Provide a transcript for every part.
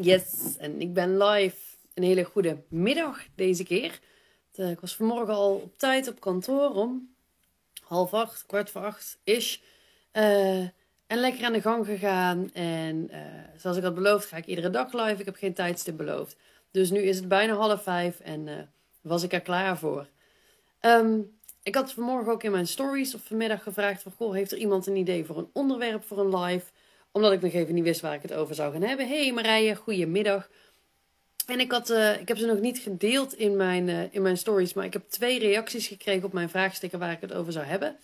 Yes, en ik ben live. Een hele goede middag deze keer. Eh, ik was vanmorgen al op tijd op kantoor om half acht, kwart voor acht is. Uh, en lekker aan de gang gegaan. En uh, zoals ik had beloofd, ga ik iedere dag live. Ik heb geen tijdstip beloofd. Dus nu is het bijna half vijf en was ik er klaar voor. Um, ik had vanmorgen ook in mijn stories of vanmiddag gevraagd: van, Goh, heeft er iemand een idee voor een onderwerp voor een live? Omdat ik nog even niet wist waar ik het over zou gaan hebben. Hey Marije, goedemiddag. En ik, had, uh, ik heb ze nog niet gedeeld in mijn, uh, in mijn stories, maar ik heb twee reacties gekregen op mijn vraagstukken waar ik het over zou hebben.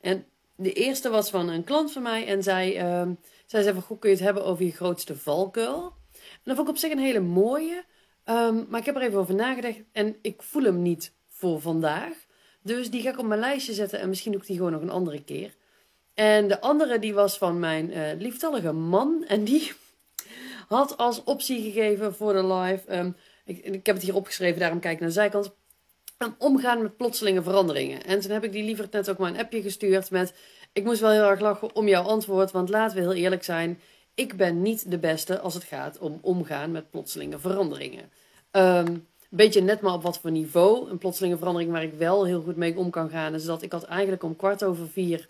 En de eerste was van een klant van mij en zij, uh, zij zei van, goed kun je het hebben over je grootste valkuil? En dat vond ik op zich een hele mooie, um, maar ik heb er even over nagedacht en ik voel hem niet voor vandaag. Dus die ga ik op mijn lijstje zetten en misschien doe ik die gewoon nog een andere keer. En de andere die was van mijn uh, lieftallige man. En die had als optie gegeven voor de live. Um, ik, ik, heb het hier opgeschreven, daarom kijk ik naar de zijkant. Um, omgaan met plotselinge veranderingen. En toen heb ik die liever net ook maar een appje gestuurd met... Ik moest wel heel erg lachen om jouw antwoord, want laten we heel eerlijk zijn. Ik ben niet de beste als het gaat om omgaan met plotselinge veranderingen. Um, beetje net maar op wat voor niveau. Een plotselinge verandering waar ik wel heel goed mee om kan gaan. Is dat ik had eigenlijk om kwart over vier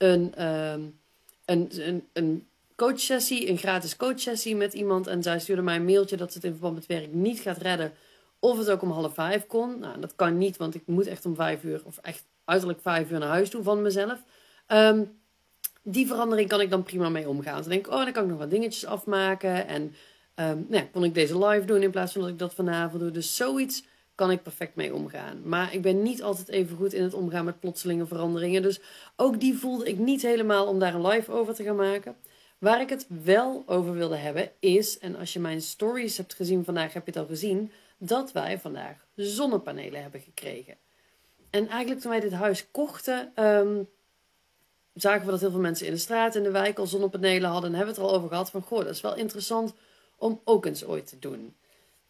een, um, een, een, een coachsessie, een gratis coachsessie met iemand. En zij stuurde mij een mailtje dat ze het in verband met werk niet gaat redden. Of het ook om half vijf kon. Nou, dat kan niet, want ik moet echt om vijf uur, of echt uiterlijk vijf uur naar huis toe van mezelf. Um, die verandering kan ik dan prima mee omgaan. Dan denk ik, oh, dan kan ik nog wat dingetjes afmaken. En um, nou, kon ik deze live doen in plaats van dat ik dat vanavond doe. Dus zoiets kan ik perfect mee omgaan. Maar ik ben niet altijd even goed in het omgaan met plotselinge veranderingen. Dus ook die voelde ik niet helemaal om daar een live over te gaan maken. Waar ik het wel over wilde hebben is, en als je mijn stories hebt gezien vandaag, heb je het al gezien, dat wij vandaag zonnepanelen hebben gekregen. En eigenlijk toen wij dit huis kochten, um, zagen we dat heel veel mensen in de straat, in de wijk al zonnepanelen hadden. En hebben we het er al over gehad van, goh, dat is wel interessant om ook eens ooit te doen.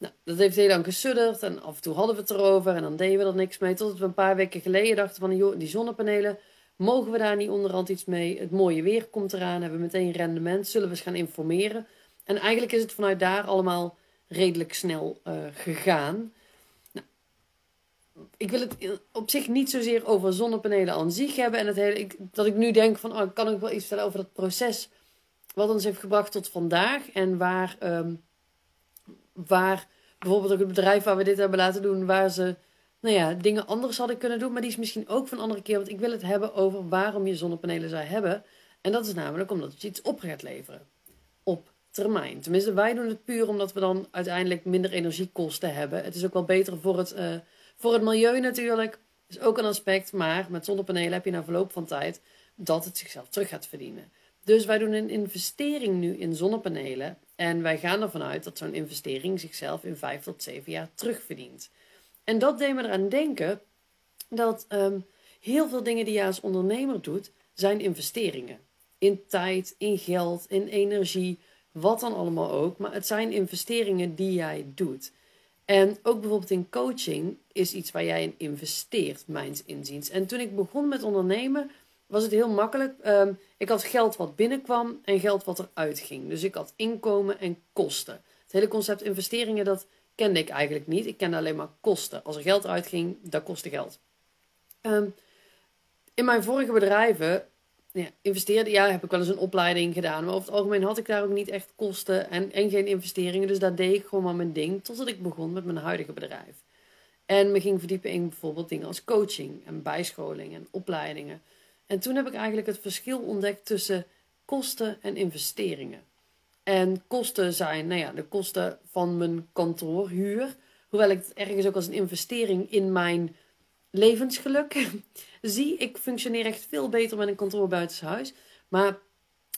Nou, dat heeft heel lang gesudderd en af en toe hadden we het erover en dan deden we er niks mee. Totdat we een paar weken geleden dachten van, die zonnepanelen, mogen we daar niet onderhand iets mee? Het mooie weer komt eraan, hebben we meteen rendement, zullen we eens gaan informeren. En eigenlijk is het vanuit daar allemaal redelijk snel uh, gegaan. Nou, ik wil het op zich niet zozeer over zonnepanelen aan zich hebben. En het hele, dat ik nu denk van, oh, kan ik wel iets vertellen over dat proces wat ons heeft gebracht tot vandaag. En waar, um, waar bijvoorbeeld ook het bedrijf waar we dit hebben laten doen, waar ze nou ja, dingen anders hadden kunnen doen. Maar die is misschien ook van een andere keer. Want ik wil het hebben over waarom je zonnepanelen zou hebben. En dat is namelijk omdat het iets op gaat leveren. Op termijn. Tenminste, wij doen het puur omdat we dan uiteindelijk minder energiekosten hebben. Het is ook wel beter voor het, uh, voor het milieu natuurlijk. is ook een aspect. Maar met zonnepanelen heb je na verloop van tijd dat het zichzelf terug gaat verdienen. Dus wij doen een investering nu in zonnepanelen. En wij gaan ervan uit dat zo'n investering zichzelf in vijf tot zeven jaar terugverdient. En dat deed me eraan denken dat um, heel veel dingen die je als ondernemer doet, zijn investeringen. In tijd, in geld, in energie, wat dan allemaal ook. Maar het zijn investeringen die jij doet. En ook bijvoorbeeld in coaching is iets waar jij in investeert, mijns inziens. En toen ik begon met ondernemen, was het heel makkelijk. Um, ik had geld wat binnenkwam en geld wat eruit ging. Dus ik had inkomen en kosten. Het hele concept investeringen, dat kende ik eigenlijk niet. Ik kende alleen maar kosten. Als er geld uitging, dat kostte geld. Um, in mijn vorige bedrijven ja, investeerde, ja, heb ik wel eens een opleiding gedaan. Maar over het algemeen had ik daar ook niet echt kosten en, en geen investeringen. Dus daar deed ik gewoon maar mijn ding. Totdat ik begon met mijn huidige bedrijf. En me ging verdiepen in bijvoorbeeld dingen als coaching en bijscholing en opleidingen. En toen heb ik eigenlijk het verschil ontdekt tussen kosten en investeringen. En kosten zijn, nou ja, de kosten van mijn kantoorhuur. Hoewel ik het ergens ook als een investering in mijn levensgeluk zie. Ik functioneer echt veel beter met een kantoor buitenshuis. Maar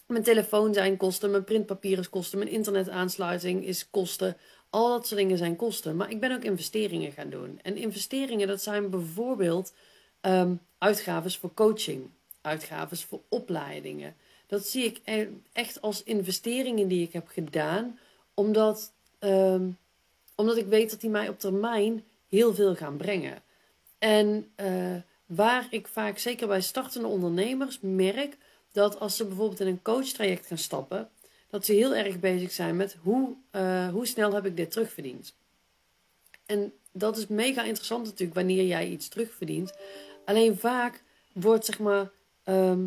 mijn telefoon zijn kosten, mijn printpapier is kosten, mijn internetaansluiting is kosten. Al dat soort dingen zijn kosten. Maar ik ben ook investeringen gaan doen. En investeringen, dat zijn bijvoorbeeld um, uitgaven voor coaching uitgaven voor opleidingen. Dat zie ik echt als investeringen die ik heb gedaan, omdat, um, omdat ik weet dat die mij op termijn heel veel gaan brengen. En uh, waar ik vaak, zeker bij startende ondernemers, merk dat als ze bijvoorbeeld in een coachtraject gaan stappen, dat ze heel erg bezig zijn met hoe, eh, hoe snel heb ik dit terugverdiend. En dat is mega interessant natuurlijk wanneer jij iets terugverdient. Alleen vaak wordt zeg maar, ehm,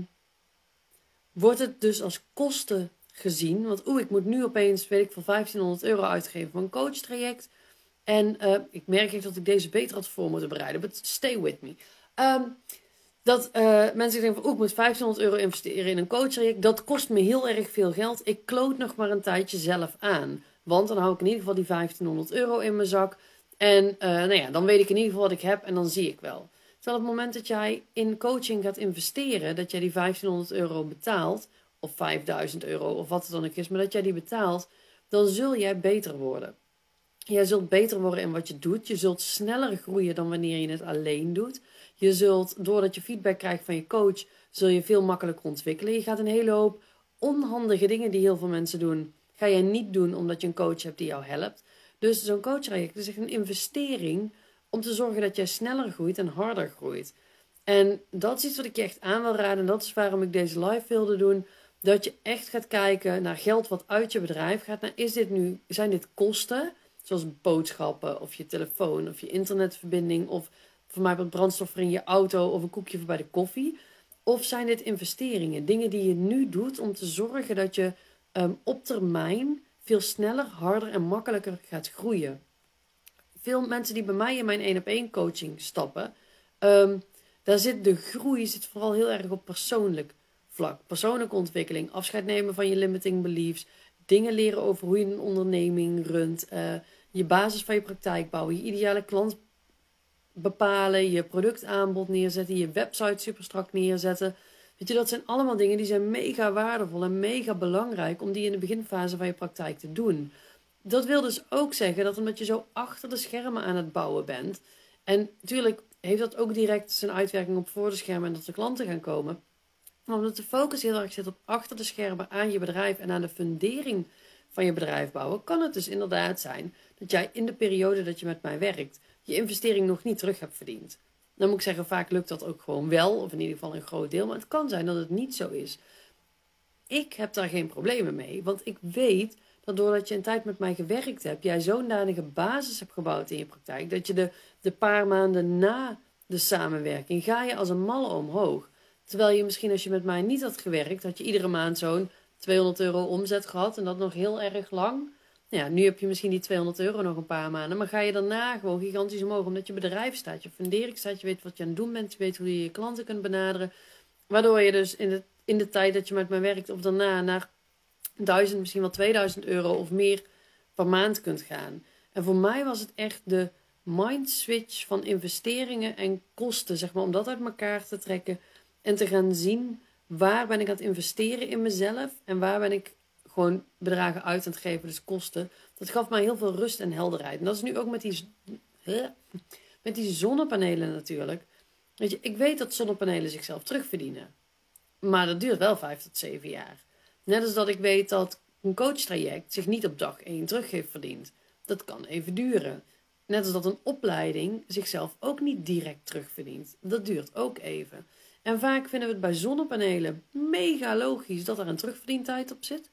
wordt het dus als kosten gezien. Want oeh, ik moet nu opeens, weet ik, voor 1500 euro uitgeven voor een coachtraject. En uh, ik merk echt dat ik deze beter had voor moeten bereiden. Stay with me. Um, dat uh, mensen denken van, oeh, ik moet 1500 euro investeren in een coachtraject. Dat kost me heel erg veel geld. Ik kloot nog maar een tijdje zelf aan. Want dan hou ik in ieder geval die 1500 euro in mijn zak. En uh, nou ja, dan weet ik in ieder geval wat ik heb en dan zie ik wel. Terwijl het moment dat jij in coaching gaat investeren, dat jij die 1500 euro betaalt, of 5000 euro of wat het dan ook is, maar dat jij die betaalt, dan zul jij beter worden. Jij zult beter worden in wat je doet. Je zult sneller groeien dan wanneer je het alleen doet. Je zult, doordat je feedback krijgt van je coach, zul je veel makkelijker ontwikkelen. Je gaat een hele hoop onhandige dingen die heel veel mensen doen, ga je niet doen omdat je een coach hebt die jou helpt. Dus zo'n coachtraject is echt een investering om te zorgen dat jij sneller groeit en harder groeit. En dat is iets wat ik je echt aan wil raden. En dat is waarom ik deze live wilde doen. Dat je echt gaat kijken naar geld wat uit je bedrijf gaat. Nou, is dit nu, zijn dit kosten? Zoals boodschappen of je telefoon of je internetverbinding of voor mij wat brandstof voor in je auto of een koekje voor bij de koffie. Of zijn dit investeringen? Dingen die je nu doet om te zorgen dat je um, op termijn veel sneller, harder en makkelijker gaat groeien. Veel mensen die bij mij in mijn 1 op 1 coaching stappen, um, daar zit de groei zit vooral heel erg op persoonlijk vlak. Persoonlijke ontwikkeling, afscheid nemen van je limiting beliefs, dingen leren over hoe je een onderneming runt, uh, je basis van je praktijk bouwen, je ideale klant bepalen, je productaanbod neerzetten, je website super strak neerzetten. Weet je, dat zijn allemaal dingen die zijn mega waardevol en mega belangrijk om die in de beginfase van je praktijk te doen. Dat wil dus ook zeggen dat omdat je zo achter de schermen aan het bouwen bent, en natuurlijk heeft dat ook direct zijn uitwerking op voor de schermen en dat de klanten gaan komen. Maar omdat de focus heel erg zit op achter de schermen aan je bedrijf en aan de fundering van je bedrijf bouwen, kan het dus inderdaad zijn dat jij in de periode dat je met mij werkt, je investering nog niet terug hebt verdiend. Dan moet ik zeggen, vaak lukt dat ook gewoon wel, of in ieder geval een groot deel, maar het kan zijn dat het niet zo is. Ik heb daar geen problemen mee, want ik weet dat je een tijd met mij gewerkt hebt, jij zo'n danige basis hebt gebouwd in je praktijk, dat je de, de paar maanden na de samenwerking, ga je als een malle omhoog. Terwijl je misschien als je met mij niet had gewerkt, had je iedere maand zo'n 200 euro omzet gehad en dat nog heel erg lang. Ja, nu heb je misschien die 200 euro nog een paar maanden. Maar ga je daarna gewoon gigantisch omhoog. Omdat je bedrijf staat, je fundering staat, je weet wat je aan het doen bent. Je weet hoe je je klanten kunt benaderen. Waardoor je dus in de, in de tijd dat je met mij werkt of daarna naar 1000, misschien wel 2000 euro of meer per maand kunt gaan. En voor mij was het echt de mind switch van investeringen en kosten, zeg maar, om dat uit elkaar te trekken en te gaan zien waar ben ik aan het investeren in mezelf en waar ben ik gewoon bedragen uit aan het geven, dus kosten. Dat gaf mij heel veel rust en helderheid. En dat is nu ook met die, met die zonnepanelen natuurlijk. Weet je, ik weet dat zonnepanelen zichzelf terugverdienen. Maar dat duurt wel vijf tot zeven jaar. Net als dat ik weet dat een coachtraject zich niet op dag één terug heeft verdiend. Dat kan even duren. Net als dat een opleiding zichzelf ook niet direct terugverdient. Dat duurt ook even. En vaak vinden we het bij zonnepanelen mega logisch dat er een terugverdientijd op zit.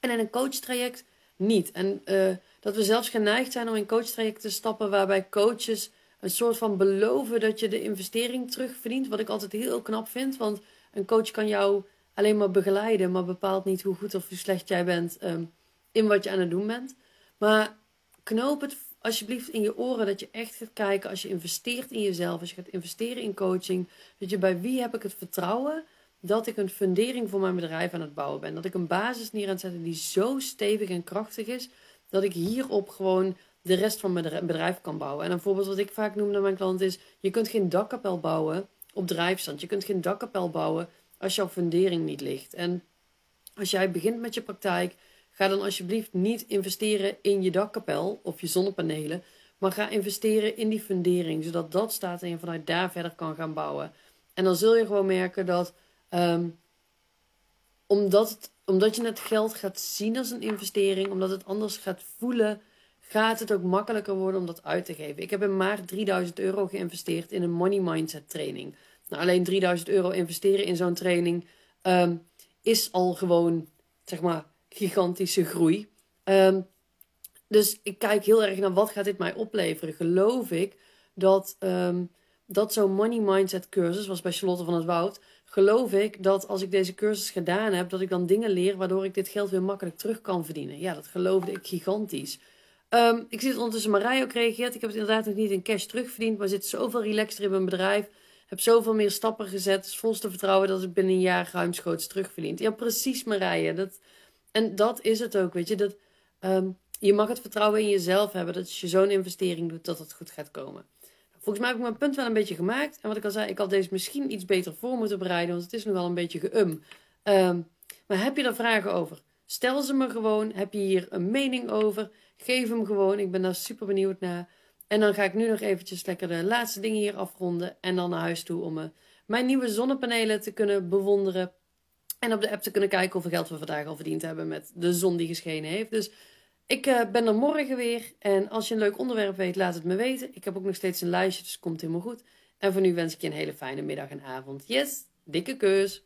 En in een coachtraject niet. En uh, dat we zelfs geneigd zijn om in coachtrajecten te stappen waarbij coaches een soort van beloven dat je de investering terugverdient. Wat ik altijd heel knap vind, want een coach kan jou alleen maar begeleiden, maar bepaalt niet hoe goed of hoe slecht jij bent um, in wat je aan het doen bent. Maar knoop het alsjeblieft in je oren dat je echt gaat kijken als je investeert in jezelf, als je gaat investeren in coaching, dat je bij wie heb ik het vertrouwen dat ik een fundering voor mijn bedrijf aan het bouwen ben. Dat ik een basis neer aan het zetten die zo stevig en krachtig is, dat ik hierop gewoon de rest van mijn bedrijf kan bouwen. En een voorbeeld wat ik vaak noem naar mijn klant is, je kunt geen dakkapel bouwen op drijfstand. Je kunt geen dakkapel bouwen als jouw fundering niet ligt. En als jij begint met je praktijk, ga dan alsjeblieft niet investeren in je dakkapel of je zonnepanelen, maar ga investeren in die fundering, zodat dat staat en je vanuit daar verder kan gaan bouwen. En dan zul je gewoon merken dat Um, omdat, omdat je het geld gaat zien als een investering, omdat het anders gaat voelen, gaat het ook makkelijker worden om dat uit te geven. Ik heb in maart 3000 euro geïnvesteerd in een money mindset training. Nou, alleen 3000 euro investeren in zo'n training um, is al gewoon, zeg maar, gigantische groei. Ehm, dus ik kijk heel erg naar wat gaat dit mij opleveren. Geloof ik dat, um, dat zo'n money mindset cursus, was bij Charlotte van het Woud, geloof ik dat als ik deze cursus gedaan heb, dat ik dan dingen leer waardoor ik dit geld weer makkelijk terug kan verdienen. Ja, dat geloofde ik gigantisch. Ik zie het ondertussen Marij ook reageert. Ik heb het inderdaad nog niet in cash terugverdiend, maar zit zoveel relaxter in mijn bedrijf. Heb zoveel meer stappen gezet. Dus volste vertrouwen dat ik binnen een jaar ruimschoots terugverdient. Ja, precies Marije. Dat, en dat is het ook, weet je. Dat, um, je mag het vertrouwen in jezelf hebben dat als je zo'n investering doet, dat het goed gaat komen. Volgens mij heb ik mijn punt wel een beetje gemaakt. En wat ik al zei, ik had deze misschien iets beter voor moeten bereiden, want het is nu wel een beetje geum. Um, maar heb je daar vragen over? Stel ze me gewoon. Heb je hier een mening over? Geef hem gewoon. Ik ben daar super benieuwd naar. En dan ga ik nu nog eventjes lekker de laatste dingen hier afronden. En dan naar huis toe om uh, mijn nieuwe zonnepanelen te kunnen bewonderen. En op de app te kunnen kijken hoeveel geld we vandaag al verdiend hebben met de zon die geschenen heeft. Dus ik uh, ben er morgen weer. En als je een leuk onderwerp weet, laat het me weten. Ik heb ook nog steeds een lijstje, dus komt helemaal goed. En voor nu wens ik je een hele fijne middag en avond. Yes, dikke keus.